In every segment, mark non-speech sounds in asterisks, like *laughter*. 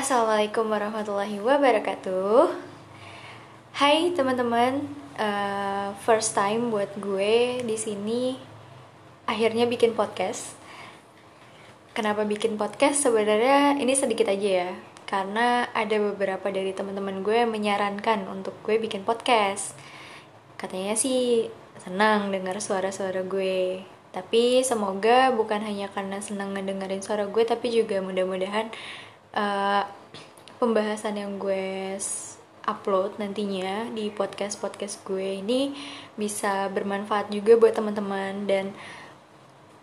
Assalamualaikum warahmatullahi wabarakatuh. Hai teman-teman, uh, first time buat gue di sini. Akhirnya bikin podcast. Kenapa bikin podcast? Sebenarnya ini sedikit aja ya, karena ada beberapa dari teman-teman gue yang menyarankan untuk gue bikin podcast. Katanya sih senang dengar suara-suara gue. Tapi semoga bukan hanya karena senang ngedengerin suara gue, tapi juga mudah-mudahan uh, pembahasan yang gue upload nantinya di podcast podcast gue ini bisa bermanfaat juga buat teman-teman. Dan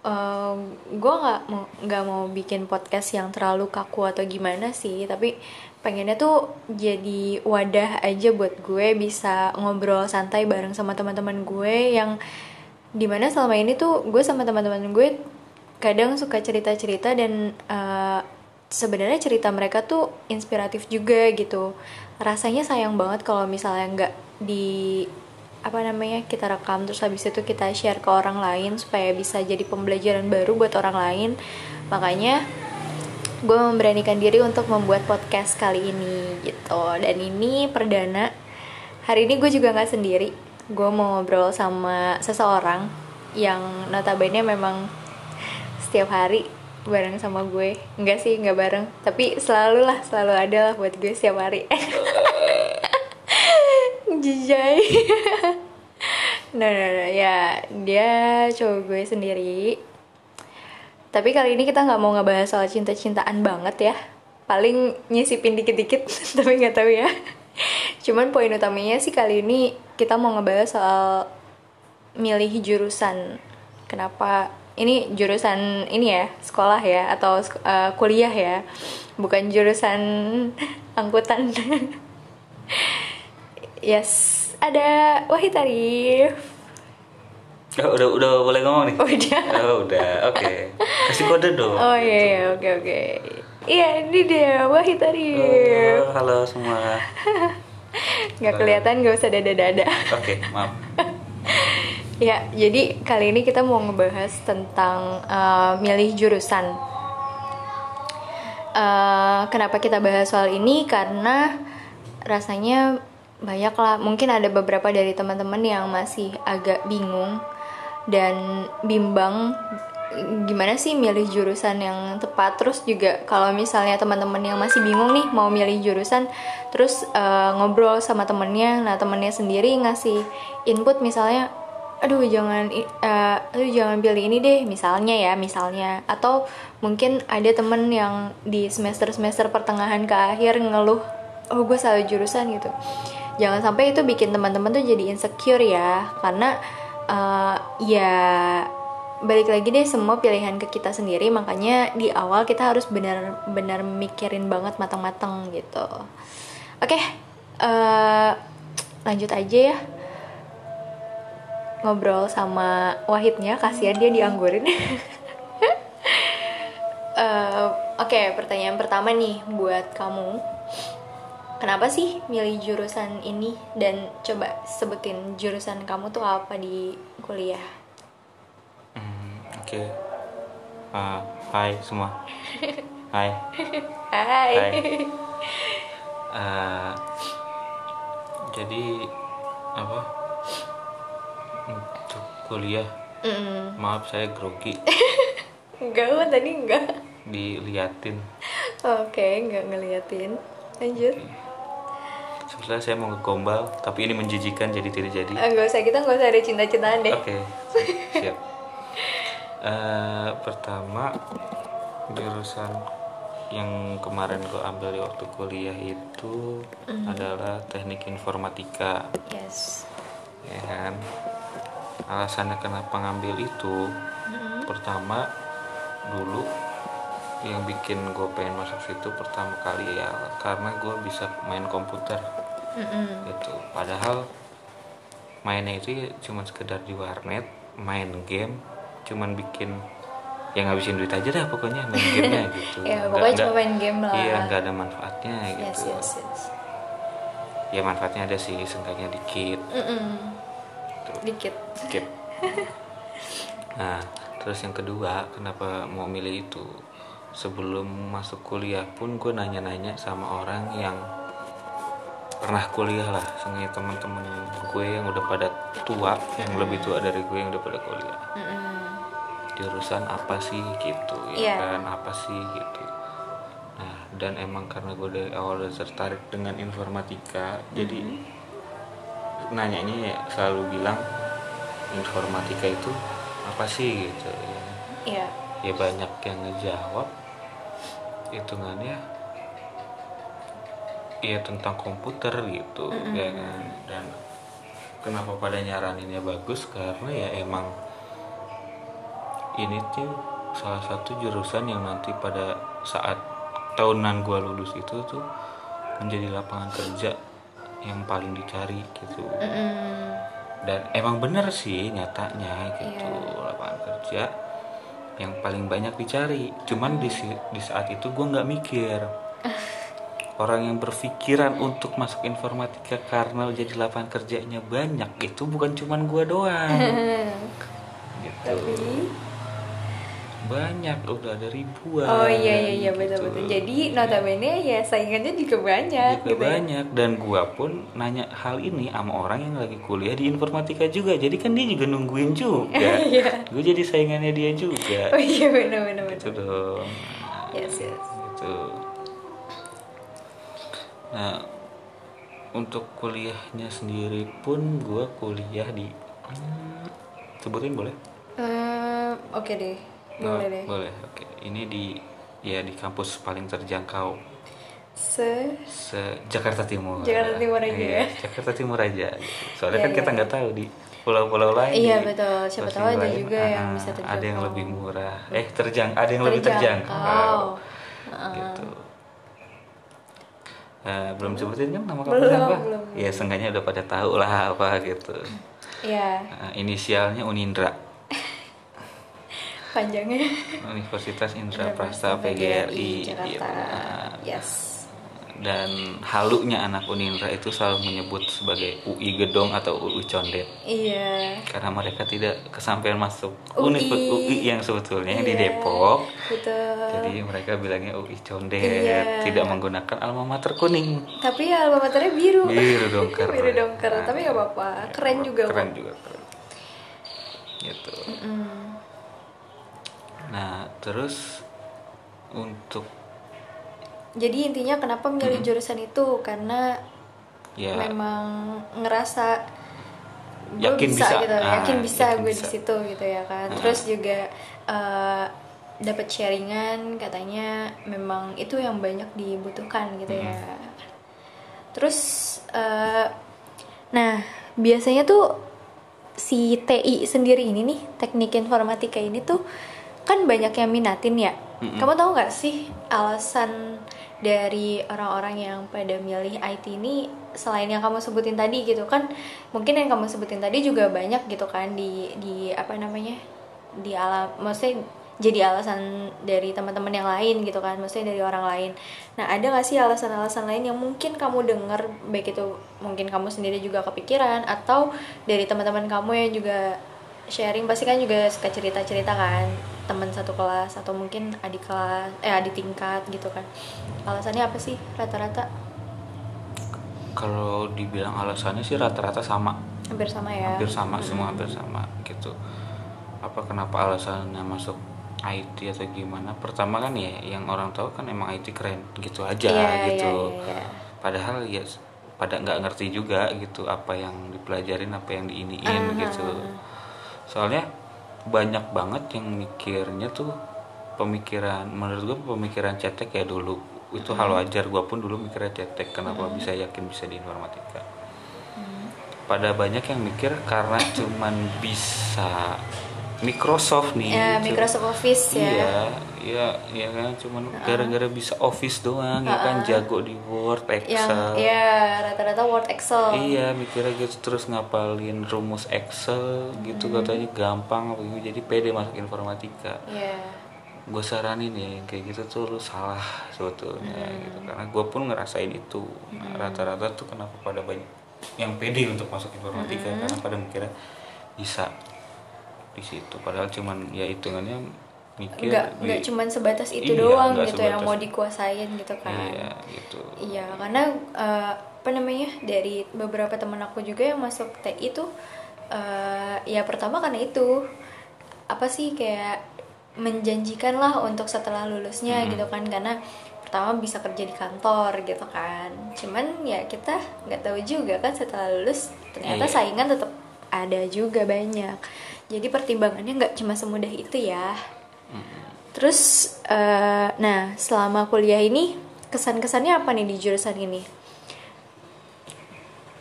uh, gue nggak mau nggak mau bikin podcast yang terlalu kaku atau gimana sih tapi pengennya tuh jadi wadah aja buat gue bisa ngobrol santai bareng sama teman-teman gue yang di mana selama ini tuh gue sama teman-teman gue kadang suka cerita-cerita dan uh, sebenarnya cerita mereka tuh inspiratif juga gitu. Rasanya sayang banget kalau misalnya nggak di apa namanya kita rekam terus habis itu kita share ke orang lain supaya bisa jadi pembelajaran baru buat orang lain. Makanya gue memberanikan diri untuk membuat podcast kali ini gitu. Dan ini perdana. Hari ini gue juga nggak sendiri. Gue mau ngobrol sama seseorang yang notabene memang setiap hari bareng sama gue. Enggak sih enggak bareng. Tapi selalu lah selalu ada lah buat gue setiap hari. *laughs* Jijai. Nah, nah, nah ya dia cowok gue sendiri. Tapi kali ini kita nggak mau ngebahas soal cinta-cintaan banget ya. Paling nyisipin dikit-dikit *laughs* tapi nggak tahu ya. Cuman poin utamanya sih kali ini kita mau ngebahas soal milih jurusan. Kenapa ini jurusan ini ya sekolah ya atau uh, kuliah ya. Bukan jurusan *laughs* angkutan. *laughs* Yes ada Wahid Arif. Oh, udah udah boleh ngomong nih? Oh, udah. *laughs* Oh, udah oke. Okay. kasih kode dong. Oh iya iya oke oke. Iya ini dia Wahid Arif. Oh, halo semua. Nggak kelihatan gak usah dada dada oke okay, maaf Ya, jadi kali ini kita mau ngebahas tentang uh, milih jurusan. Uh, kenapa kita bahas soal ini? Karena rasanya banyak lah. Mungkin ada beberapa dari teman-teman yang masih agak bingung dan bimbang gimana sih milih jurusan yang tepat. Terus juga kalau misalnya teman-teman yang masih bingung nih mau milih jurusan, terus uh, ngobrol sama temennya, nah temennya sendiri ngasih input misalnya aduh jangan uh, aduh jangan pilih ini deh misalnya ya misalnya. Atau mungkin ada temen yang di semester semester pertengahan ke akhir ngeluh oh gue salah jurusan gitu. Jangan sampai itu bikin teman-teman tuh jadi insecure ya karena uh, ya balik lagi deh semua pilihan ke kita sendiri. Makanya di awal kita harus benar-benar mikirin banget matang-matang gitu. Oke okay, uh, lanjut aja ya ngobrol sama Wahidnya kasihan dia dianggurin. Uh, *laughs* oke okay, pertanyaan pertama nih buat kamu. Kenapa sih milih jurusan ini? Dan coba sebutin jurusan kamu tuh apa di kuliah. Hmm, oke. Okay. uh, hai semua. *laughs* Hai. Hai, hai. Uh, jadi apa untuk kuliah mm. maaf saya grogi *laughs* enggak tadi enggak diliatin oke okay, enggak ngeliatin lanjut okay. Sebenarnya saya mau ngegombal, tapi ini menjijikan jadi tidak jadi. Enggak usah kita enggak usah ada cinta-cintaan deh. Oke, okay. siap. uh, *laughs* pertama jurusan yang kemarin gue ambil di waktu kuliah itu mm. adalah teknik informatika. Yes. Ya kan alasannya kenapa ngambil itu mm-hmm. pertama dulu yang bikin gue pengen masuk situ pertama kali ya karena gue bisa main komputer. Mm-hmm. gitu. Padahal mainnya itu cuma sekedar di warnet main game cuman bikin ya ngabisin duit aja dah pokoknya main *laughs* gamenya gitu. Ya pokoknya cuma main game lah. iya nggak ada manfaatnya gitu. yes, yes, ya manfaatnya ada sih seenggaknya dikit. Mm-mm dikit. Dikit. *laughs* Nah terus yang kedua kenapa mau milih itu? Sebelum masuk kuliah pun gue nanya-nanya sama orang yang pernah kuliah lah sengaja teman-teman gue yang udah pada tua yang lebih tua dari gue yang udah pada kuliah. Mm-mm. jurusan apa sih gitu ya kan? Apa sih gitu? Nah dan emang karena gue dari awal udah tertarik dengan informatika jadi nanyanya ya selalu bilang informatika itu apa sih? gitu ya. Iya. ya banyak yang ngejawab hitungannya ya tentang komputer gitu ya kan. Dan kenapa pada nyaraninnya bagus? Karena ya emang ini tuh salah satu jurusan yang nanti pada saat tahunan gua lulus itu tuh menjadi lapangan kerja yang paling dicari gitu. Mm-mm. dan emang bener sih nyatanya gitu Iya. lapangan kerja yang paling banyak dicari. Cuman di di saat itu gue nggak mikir. *laughs* Orang yang berpikiran untuk masuk informatika karena jadi lapangan kerjanya banyak itu bukan cuman gue doang. *laughs* Gitu. Tapi banyak udah ada ribuan Oh iya iya iya gitu. betul betul. Jadi notabene ya saingannya juga banyak juga gitu. ya. banyak dan gua pun nanya hal ini sama orang yang lagi kuliah di informatika juga jadi kan dia juga nungguin juga *laughs* Iya. gue jadi saingannya dia juga *laughs* Oh iya benar benar gitu benar. dong Yes yes. gitu nah untuk kuliahnya sendiri pun gua kuliah di hmm, sebutin boleh Eh, Oke deh. Boleh Oh, deh. boleh oke ini di ya di kampus paling terjangkau Se se Jakarta Timur. Jakarta Timur aja Iya, ya. Jakarta Timur aja. Soalnya Iya, kan kita iya, nggak tahu di pulau-pulau lain. Iya, betul. Siapa tahu ada lain, juga yang ah, bisa Ada yang terjangkau. lebih murah. Eh terjang, ada yang lebih terjangkau. terjangkau. Heeh. Gitu. Eh, belum sebutin kan nama kampusnya apa? belum, Ya seenggaknya udah pada tahu lah apa gitu. Iya, Eh, inisialnya Unindra, panjangnya. Universitas Indra Prasta PGRI. Jakarta. Iya, benar. Yes. dan halunya anak Unindra itu selalu menyebut sebagai UI Gedong atau UI Condet Iya. karena mereka tidak kesampaian masuk UI. UI yang sebetulnya yang di Iya, Depok Betul. jadi mereka bilangnya UI Condet Iya. tidak menggunakan alma mater kuning Tapi alma maternya biru. biru *laughs* dongker biru dongker, tapi nggak apa-apa. Keren juga keren juga keren gitu Mm. Nah terus untuk Jadi intinya kenapa milih jurusan itu karena ya memang ngerasa gue Yakin bisa, bisa. gitu, Ah, yakin bisa yakin gue di situ gitu ya kan. Terus juga eh, dapat sharingan katanya memang itu yang banyak dibutuhkan gitu ya. Terus eh, nah biasanya tuh si TI sendiri ini nih teknik informatika ini tuh kan banyak yang minatin ya. Kamu tahu nggak sih alasan dari orang-orang yang pada milih IT ini selain yang kamu sebutin tadi gitu kan mungkin yang kamu sebutin tadi juga banyak gitu kan di di apa namanya di alam maksudnya jadi alasan dari teman-teman yang lain gitu kan maksudnya dari orang lain. Nah ada gak sih alasan-alasan lain yang mungkin kamu dengar baik itu mungkin kamu sendiri juga kepikiran atau dari teman-teman kamu yang juga sharing pasti kan juga suka cerita-cerita kan teman satu kelas atau mungkin adik kelas eh adik tingkat gitu kan. Alasannya apa sih rata-rata? Kalau dibilang alasannya sih rata-rata sama. Hampir sama ya? Hampir sama semua hampir sama gitu. Apa kenapa alasannya masuk IT atau gimana? Pertama kan ya yang orang tahu kan emang IT keren gitu aja Iya, gitu. iya, iya. padahal ya pada nggak ngerti juga gitu apa yang dipelajarin apa yang diiniin Ah, gitu. soalnya banyak banget yang mikirnya tuh pemikiran menurut gua pemikiran cetek ya dulu. Itu hal Hmm. wajar gua pun dulu mikirnya cetek kenapa bisa yakin bisa di informatika pada banyak yang mikir karena cuman bisa Microsoft nih ya Microsoft Office ya iya iya iya kan cuman gara-gara bisa Office doang ya kan jago di Word yang Excel ya rata-rata Word Excel Iya mikirnya gitu terus ngapalin rumus Excel gitu Hmm. katanya gampang gitu. jadi pede masuk informatika Iya. gue saranin ya yang kayak gitu tuh lu salah sebetulnya Hmm. gitu karena gue pun ngerasain itu Nah, rata-rata tuh kenapa pada banyak yang pede untuk masuk informatika Hmm. karena pada mikirnya bisa di situ padahal cuman ya hitungannya mikir nggak nggak cuman sebatas itu Iya, doang gitu yang sebatas- mau dikuasain gitu kan iya gitu Iya, karena eh, apa namanya dari beberapa teman aku juga yang masuk TI itu eh, ya pertama karena itu apa sih kayak menjanjikan lah untuk setelah lulusnya Hmm. gitu kan karena pertama bisa kerja di kantor gitu kan. Cuman ya kita nggak tahu juga kan setelah lulus ternyata Iya. saingan tetap ada juga banyak. Jadi pertimbangannya nggak cuma semudah itu ya. Terus, eh, nah selama kuliah ini kesan-kesannya apa nih di jurusan ini?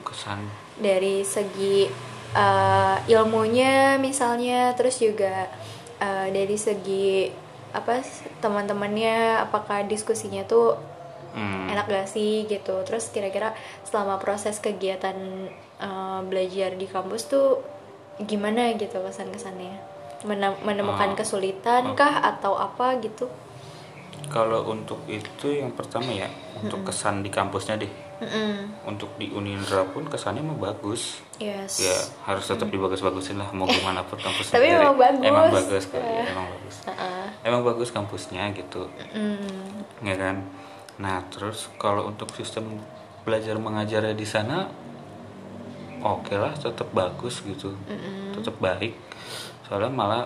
kesan Dari segi eh, ilmunya misalnya, terus juga eh, dari segi apa teman-temannya, apakah diskusinya tuh hmm, enak gak sih gitu? Terus kira-kira selama proses kegiatan eh, belajar di kampus tuh gimana gitu kesan-kesannya? Menem- menemukan Ah, kesulitan kah atau apa gitu? kalau untuk itu yang pertama ya untuk kesan di kampusnya deh Mm-mm. untuk di Unindra pun kesannya mah bagus Yes. ya harus tetap dibagus-bagusin lah mau gimana pun kampusnya Tapi emang bagus. emang bagus kok ya, Eh. emang bagus Heeh. emang bagus kampusnya gitu Mm. ya kan nah terus kalau untuk sistem belajar mengajarnya di sana oke lah tetap bagus gitu. Tetap baik. Soalnya malah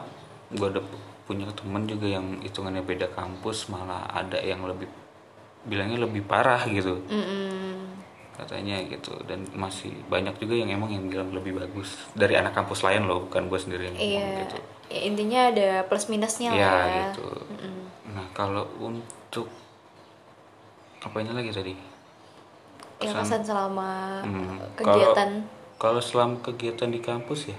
gue ada punya temen juga yang hitungannya beda kampus malah ada yang lebih bilangnya lebih parah gitu. Mm-mm. katanya gitu dan masih banyak juga yang emang yang bilang lebih bagus. Dari anak kampus lain loh bukan gue sendiri yang ngomong Iya. gitu. Ya, intinya ada plus minusnya lah ya ya. gitu. Nah kalau untuk apanya lagi tadi? Ya Kesan- kesan selama Hmm, kegiatan. Kalau, kalau selama kegiatan di kampus ya,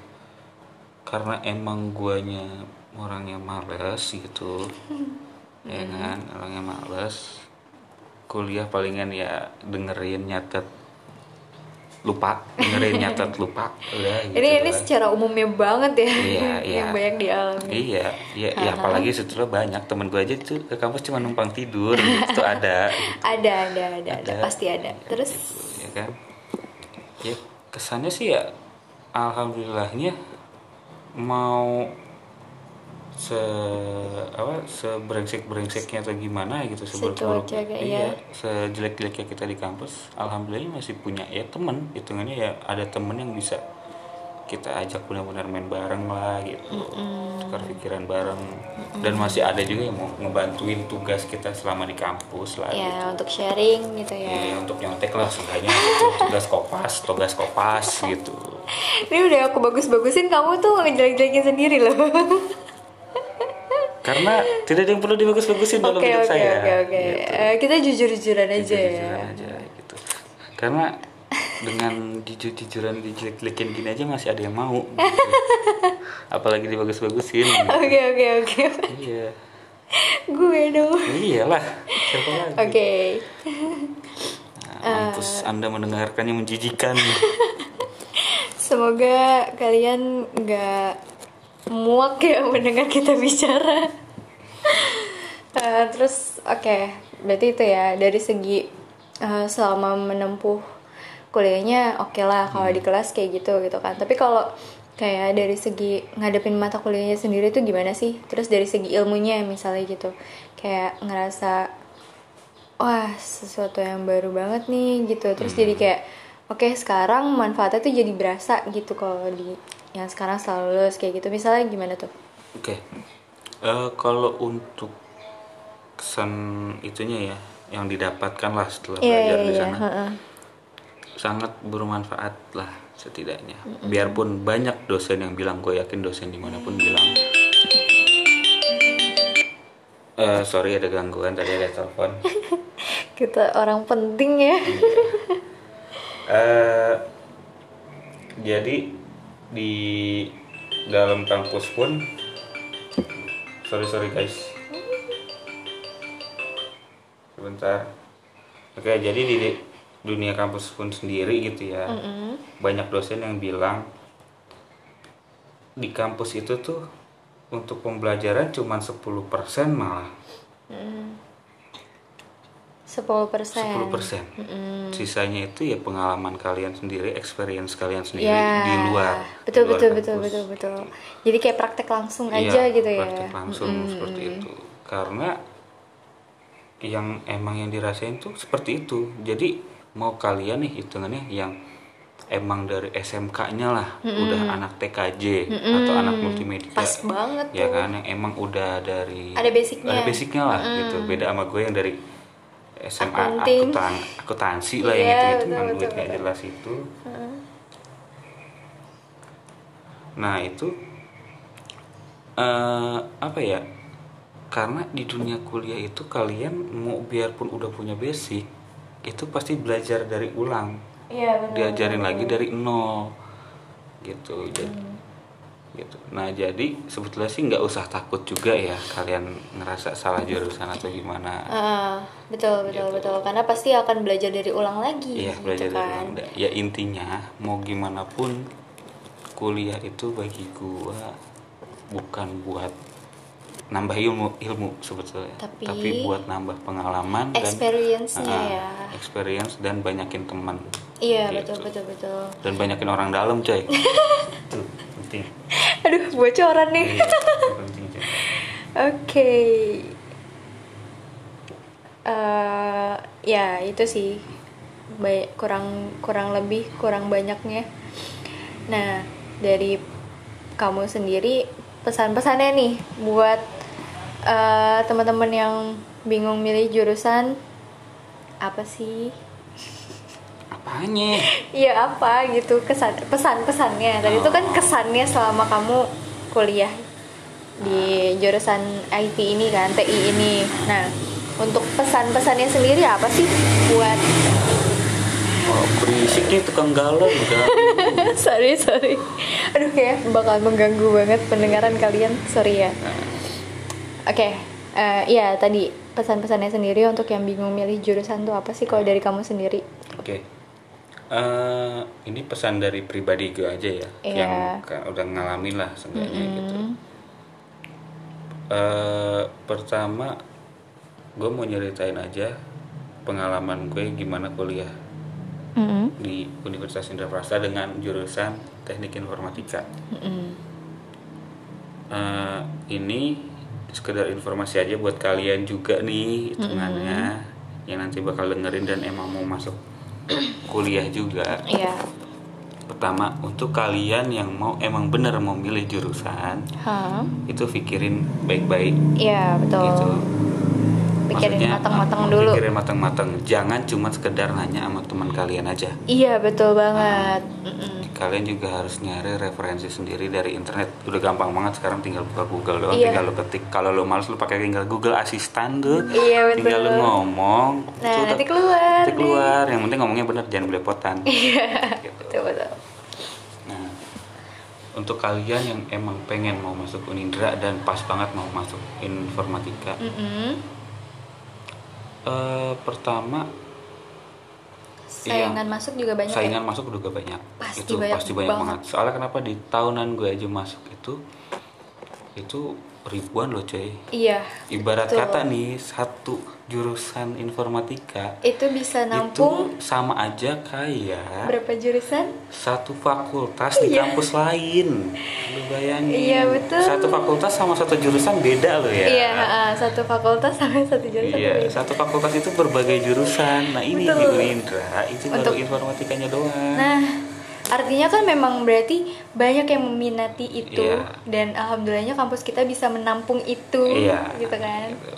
karena emang guanya orangnya males gitu, *laughs* ya kan, orangnya males. Kuliah palingan ya dengerin nyatet lupa, dengerin *laughs* nyatet lupa, udah gitu. ini ini secara umumnya banget ya Iya, *laughs* iya. yang banyak dialami. Iya, iya, ya, apalagi setelah banyak temen gue aja tuh ke kampus cuma numpang tidur, gitu ada. Ada, ada, ada, ada, Ada. pasti ada. Terus gitu, ya kan ya kesannya sih ya alhamdulillahnya mau se apa sebrengsek brengseknya atau gimana gitu seburuk jaga, iya iya. sejelek jeleknya kita di kampus alhamdulillah masih punya ya teman hitungannya ya ada temen yang bisa kita ajak benar-benar main bareng lah gitu tukar pikiran bareng dan masih ada juga yang mau ngebantuin tugas kita selama di kampus lah gitu. ya untuk sharing gitu ya. Ya, untuk nyontek lah seenggaknya gitu. *laughs* tugas kopas, tugas kopas gitu. Ini udah aku bagus-bagusin kamu tuh ngejelek-jelekin sendiri loh. *laughs* Karena tidak ada yang perlu dibagus-bagusin dalam Oke hidup oke saya. oke oke. gitu. Eh, Kita jujur-jujuran aja Jujur-jujuran ya. aja gitu. Karena dengan jujur-jujuran dijelek-jelekin gini aja masih ada yang mau. gitu. *laughs* Apalagi dibagus-bagusin. Oke oke oke. Iya. Gue dong. Iyalah. Siapa lagi? Oke. Nah, mampus Anda mendengarkannya menjijikan. *laughs* Semoga kalian nggak muak ya mendengar kita bicara. Eh, terus oke, berarti itu ya dari segi eh, selama menempuh kuliahnya oke lah kalau di kelas kayak gitu gitu kan. Tapi kalau kayak dari segi ngadepin mata kuliahnya sendiri tuh gimana sih? Terus dari segi ilmunya misalnya gitu, kayak ngerasa wah sesuatu yang baru banget nih gitu. Terus jadi kayak oke sekarang manfaatnya tuh jadi berasa gitu kalau di yang sekarang selalu lulus kayak gitu. Misalnya gimana tuh? Oke. Eh, kalau untuk kesan itunya ya yang didapatkan lah setelah Iya belajar iya di iya. sana heeh. Sangat bermanfaat lah setidaknya. Biarpun banyak dosen yang bilang gue yakin dosen di mana pun bilang. Eh sorry ada gangguan tadi ada telepon. *laughs* Kita orang penting ya. eh jadi di dalam kampus pun sorry sorry guys. Sebentar. Oke jadi di dunia kampus pun sendiri gitu ya banyak dosen yang bilang di kampus itu tuh untuk pembelajaran cuma 10% malah 10 persen 10%. Sisanya itu ya pengalaman kalian sendiri, experience kalian sendiri Ya, di luar. betul di luar betul kampus. betul betul betul. Jadi kayak praktek langsung Iya, aja gitu ya. praktek langsung seperti itu. Karena yang emang yang dirasain tuh seperti itu. Jadi mau kalian nih hitungannya yang emang dari SMK-nya lah, udah anak TKJ atau anak multimedia. Pas banget ya tuh. kan yang emang udah dari Ada basicnya. ada basicnya lah gitu. Beda sama gue yang dari SMA akuntansi lah yang itu betul, gue kayak jelas itu. Nah itu eh apa ya? Karena di dunia kuliah itu kalian mau biarpun udah punya basic itu pasti belajar dari ulang. Iya benar. diajarin lagi dari nol. Gitu jadi Hmm. gitu. Nah jadi sebetulnya sih nggak usah takut juga ya kalian ngerasa salah jurusan atau gimana. Ah, betul betul betul. Karena pasti akan belajar dari ulang lagi iya gitu belajar dari kan. ulang. Da- ya intinya mau gimana pun kuliah itu bagi gua bukan buat nambah ilmu ilmu sebetulnya Tapi buat nambah pengalaman dan Experience-nya Ah, ya. experience dan banyakin teman Iya Gitu. betul betul betul. dan banyakin orang dalam coy *laughs* Tuh, penting Aduh bocoran nih. Iya, itu penting coy *laughs* Oke. Eh, ya itu sih baik kurang kurang lebih kurang banyaknya. Nah dari kamu sendiri pesan-pesannya nih buat eh, teman-teman yang bingung milih jurusan apa sih? apanya Iya apa gitu kesan pesan-pesannya. Tadi itu kan kesannya selama kamu kuliah di jurusan IT ini kan, TI ini. Nah, untuk pesan-pesannya sendiri apa sih buat Oh, berisik nih tukang galau *laughs* udah. sorry sorry aduh kayak bakal mengganggu banget pendengaran kalian sorry ya oke eh, iya tadi pesan-pesannya sendiri untuk yang bingung milih jurusan tuh apa sih kalau dari kamu sendiri Oke. Eh, ini pesan dari pribadi gue aja ya, Iya. yang udah ngalamin lah seenggaknya gitu. Eh, pertama, gue mau nyeritain aja pengalaman gue gimana kuliah Mm-mm. di Universitas Indraprasta dengan jurusan Teknik Informatika. Mm-mm. Eh, ini sekedar informasi aja buat kalian juga nih hitungannya yang nanti bakal dengerin dan emang mau masuk kuliah juga. iya Pertama untuk kalian yang mau emang bener mau milih jurusan Hah? itu pikirin baik-baik iya betul gitu. Pikirin matang-matang uh, dulu Pikirin matang-matang. Jangan cuma sekedar nanya sama teman kalian aja. iya betul banget Mm-mm. Kalian juga harus nyari referensi sendiri dari internet. Udah gampang banget sekarang tinggal buka Google doang, Iya. tinggal lu ketik. Kalau lu males lu pakai tinggal Google Assistant tuh. Iya, betul. Tinggal lu ngomong. Nah, udah- nanti keluar Nanti keluar. Yang penting ngomongnya bener, jangan belepotan. *laughs* iya Gitu. betul betul Nah, untuk kalian yang emang pengen mau masuk Unindra dan pas banget mau masuk informatika, Mm-mm. Eh, pertama saingan masuk juga banyak ya? Saingan masuk juga banyak. Pasti itu banyak pasti banyak banget. banget. Soalnya kenapa di tahunan gue aja masuk itu itu ribuan loh coy. iya Ibarat Betul. kata nih satu jurusan informatika itu bisa nampung itu sama aja kayak berapa jurusan satu fakultas di Iya. kampus lain. Lu bayangin. Iya, betul. Satu fakultas sama satu jurusan beda loh ya. iya satu fakultas sampai satu jurusan Iya, beda. satu fakultas itu berbagai jurusan. Nah, ini di. Unindra itu baru Untuk- informatikanya doang. Nah, artinya kan memang berarti banyak yang meminati itu Iya. dan alhamdulillahnya kampus kita bisa menampung itu, Iya. gitu kan? Gitu.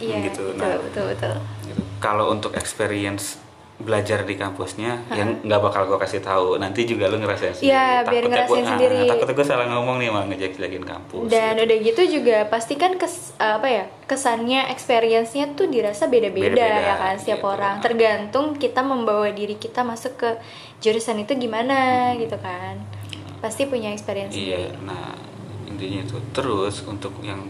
Iya, Gitu, betul, nah. betul, betul. Gitu. Kalau untuk experience belajar di kampusnya yang nggak bakal gue kasih tahu nanti juga lu ngerasain sendiri Iya, biar Takutnya ngerasain gua- sendiri. ah, takutnya gue salah ngomong nih malah ngejek-jekin kampus Dan gitu. udah gitu juga pasti kan kes, apa ya kesannya, experience-nya tuh dirasa beda-beda Beda-beda, ya kan setiap gitu. orang. Tergantung kita membawa diri kita masuk ke jurusan itu gimana gitu kan. Pasti punya experience iya sendiri. nah intinya itu terus untuk yang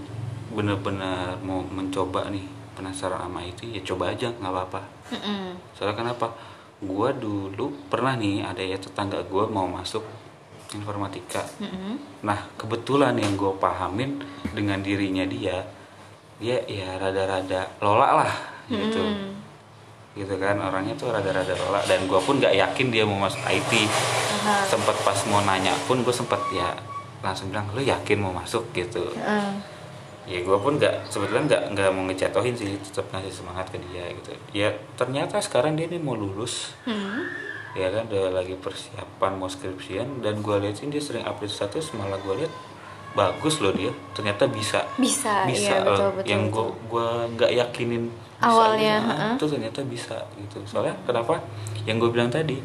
bener-bener mau mencoba nih penasaran sama itu ya coba aja nggak apa-apa Mm-mm. soalnya kenapa gua dulu pernah nih ada ya tetangga gua mau masuk informatika Mm-mm. nah kebetulan yang gue pahamin dengan dirinya dia dia ya rada-rada lola lah gitu Hmm. Gitu kan orangnya tuh rada-rada rolak dan gue pun nggak yakin dia mau masuk IT Aha. sempet pas mau nanya pun gue sempet ya langsung bilang lu yakin mau masuk gitu Heeh. ya gue pun nggak sebetulnya nggak nggak mau ngejatohin sih tetap ngasih semangat ke dia gitu ya ternyata sekarang dia ini mau lulus Hmm. ya kan udah lagi persiapan mau skripsian dan gue lihat sih dia sering update status malah gue lihat bagus loh dia ternyata bisa Bisa, bisa iya betul loh. betul. yang gue gue nggak yakinin bisa Awalnya, gitu. Ah, heeh. itu ternyata bisa gitu soalnya kenapa yang gue bilang tadi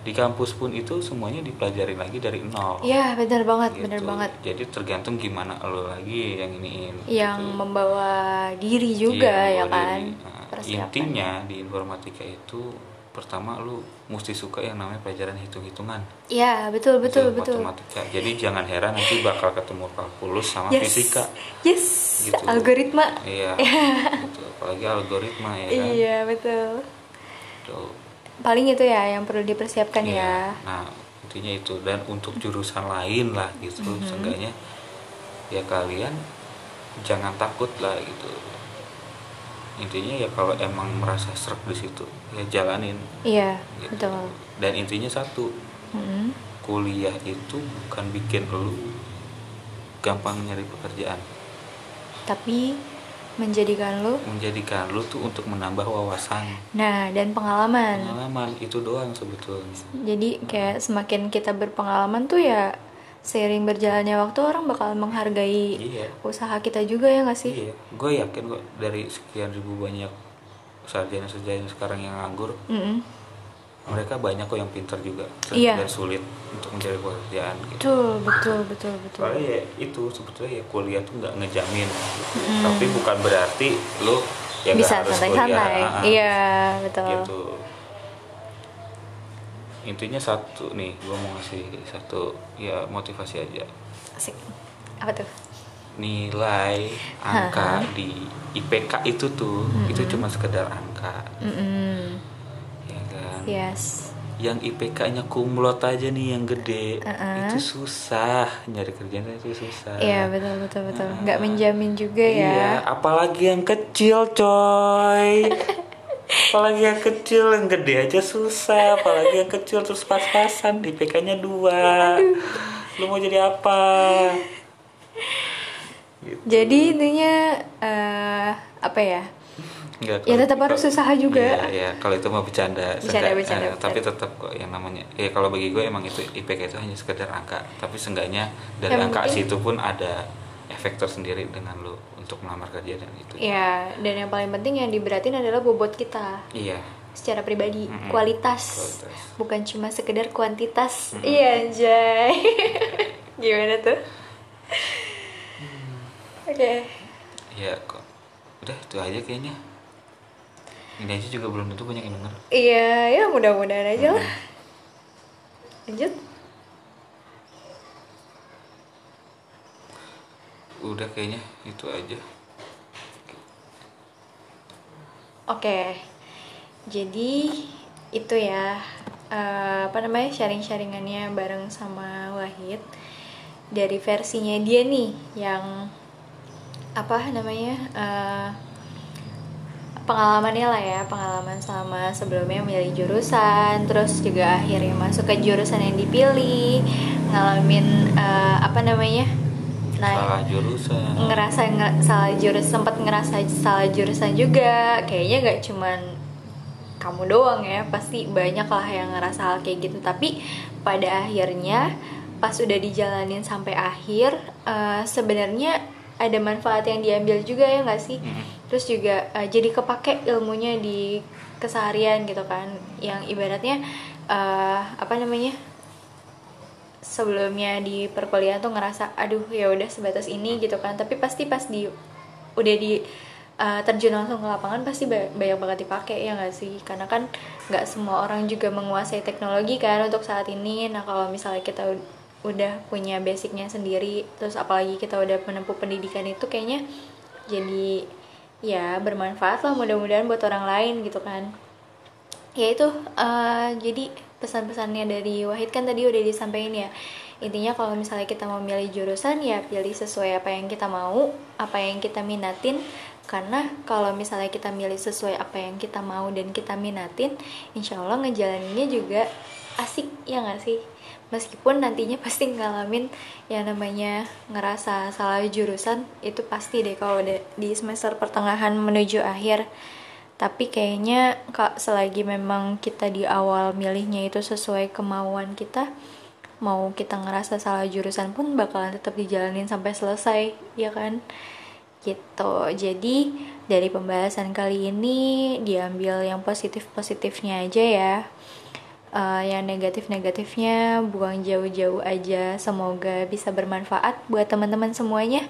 di kampus pun itu semuanya dipelajarin lagi dari nol Iya, benar banget, benar gitu. banget. jadi tergantung gimana lo lagi yang iniin Yang gitu. membawa diri juga Iya, ya membawa kan. diri. Nah, intinya di informatika itu pertama lu mesti suka yang namanya pelajaran hitung-hitungan Iya, betul betul betul. matematika jadi jangan heran nanti bakal ketemu kalkulus sama Yes. fisika Yes. Gitu. Algoritma. iya gitu. *laughs* apalagi algoritma ya kan Iya, betul. Tuh. Paling itu ya yang perlu dipersiapkan Iya. ya. nah intinya itu dan untuk jurusan lain lah gitu Mhm. seenggaknya ya kalian jangan takut lah gitu intinya ya kalau emang merasa serak di situ ya jalanin Iya, gitu. betul. dan intinya satu Mm-mm. kuliah itu bukan bikin lu gampang nyari pekerjaan Tapi menjadikan lu menjadikan lu tuh untuk menambah wawasan nah dan pengalaman. pengalaman itu doang sebetulnya Jadi kayak semakin kita berpengalaman tuh ya seiring berjalannya waktu orang bakal menghargai iya usaha kita juga ya nggak sih? iya gue yakin kok dari sekian ribu banyak sarjana-sarjana sekarang yang nganggur Mm-mm. Mereka banyak kok yang pintar juga Iya. dan sulit untuk mencari pekerjaan gitu Betul, betul, betul, betul. soalnya ya itu sebetulnya ya kuliah tuh nggak ngejamin gitu. tapi bukan berarti lu ya Bisa harus santai-santai. kuliah, ah, ah. Iya, betul. gitu intinya satu nih gue mau ngasih satu ya motivasi aja Asik. Apa tuh? nilai angka di IPK itu tuh itu cuma sekedar angka ya kan Yes. yang IPK-nya kumlot aja nih yang gede Uh-uh. itu susah nyari kerjaan itu susah Iya, betul, betul, betul. Nggak menjamin juga iya ya. apalagi yang kecil coy *laughs* apalagi yang kecil yang gede aja susah apalagi yang kecil terus pas-pasan IPK-nya dua lu mau jadi apa Gitu. Jadi intinya eh, apa ya? Nggak, Ya, tetap harus kalau- usaha juga. Iya, iya. kalau itu mau bercanda. Bercanda, bercanda, eh, bercanda. Tapi tetap kok yang namanya. Ya kalau bagi gue emang itu IPK itu hanya sekedar angka. Tapi seenggaknya dari Yang angka penting- situ pun ada efek tersendiri dengan lo untuk melamar kerja dan itu. Ya, dan yang paling penting yang diberatin adalah bobot kita Iya. secara pribadi, Mm-mm. kualitas. Kualitas. Bukan cuma sekedar kuantitas. Mm-mm. Iya, Jay. *laughs* Gimana tuh? Oke. Iya kok. Udah itu aja kayaknya. Ini aja juga belum tentu banyak yang denger. Iya, ya mudah-mudahan aja lah. Lanjut. Udah kayaknya itu aja. Oke, jadi itu ya eh, apa namanya sharing-sharingannya bareng sama Wahid dari versinya dia nih yang apa namanya eh, pengalamannya lah ya pengalaman sama sebelumnya milih jurusan terus juga akhirnya masuk ke jurusan yang dipilih ngalamin eh, apa namanya nah Salah jurusan. ngerasa nge- salah jurusan sempat ngerasa salah jurusan juga kayaknya nggak cuman kamu doang ya pasti banyak lah yang ngerasa hal kayak gitu tapi pada akhirnya pas udah dijalanin sampai akhir eh, sebenarnya ada manfaat yang diambil juga ya nggak sih Mm-mm. Terus juga eh, jadi kepake ilmunya di keseharian gitu kan. Yang ibaratnya eh, apa namanya sebelumnya di perkuliahan tuh ngerasa aduh ya udah sebatas ini gitu kan. Tapi pasti pas di udah di uh, terjun langsung ke lapangan pasti ba- banyak banget dipakai ya nggak sih? Karena kan nggak semua orang juga menguasai teknologi kan untuk saat ini. Nah kalau misalnya kita ud- udah punya basicnya sendiri terus apalagi kita udah menempuh pendidikan itu kayaknya jadi ya bermanfaat lah mudah-mudahan buat orang lain gitu kan. Ya itu eh, jadi pesan-pesannya dari Wahid kan tadi udah disampaikan ya. Intinya kalau misalnya kita mau milih jurusan ya pilih sesuai apa yang kita mau apa yang kita minatin. Karena kalau misalnya kita milih sesuai apa yang kita mau dan kita minatin insya Allah ngejalaninnya juga asik ya nggak sih meskipun nantinya pasti ngalamin yang namanya ngerasa salah jurusan itu pasti deh kalau di semester pertengahan menuju akhir. Tapi kayaknya kak selagi memang kita di awal milihnya itu sesuai kemauan kita mau kita ngerasa salah jurusan pun bakalan tetap dijalanin sampai selesai ya kan? Gitu. Jadi dari pembahasan kali ini diambil yang positif positifnya aja ya uh, yang negatif-negatifnya buang jauh-jauh aja. Semoga bisa bermanfaat buat teman-teman semuanya.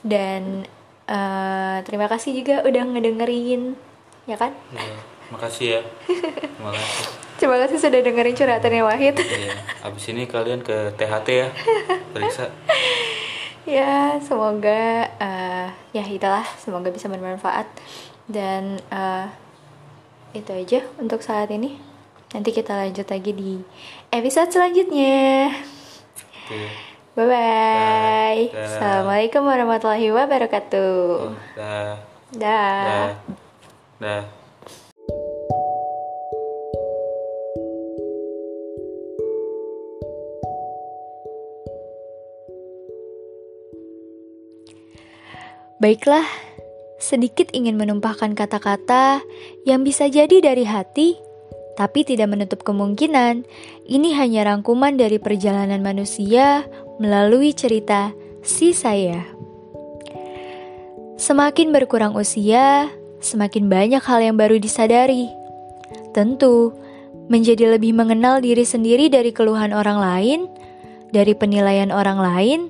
Dan uh, terima kasih juga udah ngedengerin ya kan? Ya, makasih ya. Terima kasih. Terima kasih sudah dengerin curhatannya Wahid. Iya abis ini kalian ke THT ya periksa. Ya semoga uh, ya itulah semoga bisa bermanfaat. Dan uh, itu aja untuk saat ini Nanti kita lanjut lagi di episode selanjutnya. Bye bye. Assalamualaikum warahmatullahi wabarakatuh. Dah. Dah. Dah. Baiklah, sedikit ingin menumpahkan kata-kata yang bisa jadi dari hati tapi tidak menutup kemungkinan ini hanya rangkuman dari perjalanan manusia melalui cerita si saya. Semakin berkurang usia, semakin banyak hal yang baru disadari. Tentu, menjadi lebih mengenal diri sendiri dari keluhan orang lain, dari penilaian orang lain,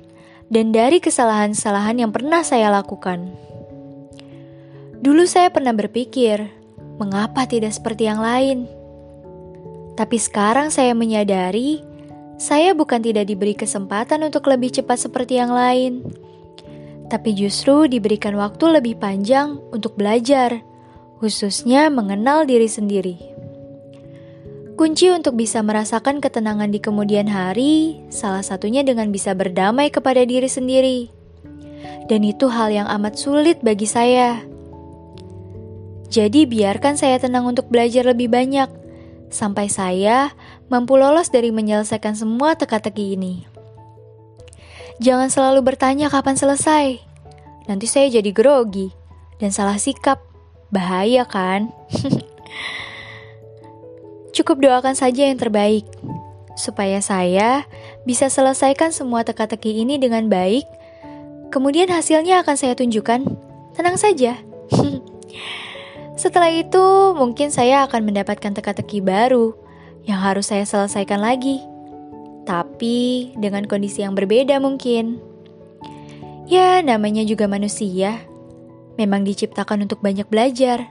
dan dari kesalahan-kesalahan yang pernah saya lakukan. Dulu saya pernah berpikir, mengapa tidak seperti yang lain? Tapi sekarang saya menyadari, saya bukan tidak diberi kesempatan untuk lebih cepat seperti yang lain, tapi justru diberikan waktu lebih panjang untuk belajar, khususnya mengenal diri sendiri. Kunci untuk bisa merasakan ketenangan di kemudian hari, salah satunya dengan bisa berdamai kepada diri sendiri. Dan itu hal yang amat sulit bagi saya. Jadi biarkan saya tenang untuk belajar lebih banyak, sampai saya mampu lolos dari menyelesaikan semua teka-teki ini. Jangan selalu bertanya kapan selesai. Nanti saya jadi grogi dan salah sikap. Bahaya kan? *laughs* Cukup doakan saja yang terbaik supaya saya bisa selesaikan semua teka-teki ini dengan baik. Kemudian hasilnya akan saya tunjukkan. Tenang saja. *laughs* Setelah itu, mungkin saya akan mendapatkan teka-teki baru yang harus saya selesaikan lagi, tapi dengan kondisi yang berbeda mungkin. Ya, namanya juga manusia, memang diciptakan untuk banyak belajar,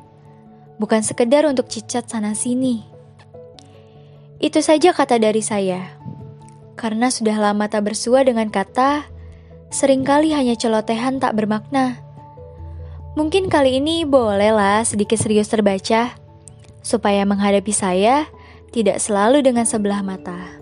bukan sekedar untuk cicat sana-sini. Itu saja kata dari saya, karena sudah lama tak bersua dengan kata, sering kali hanya celotehan tak bermakna. Mungkin kali ini bolehlah sedikit serius terbaca, supaya menghadapi saya tidak selalu dengan sebelah mata.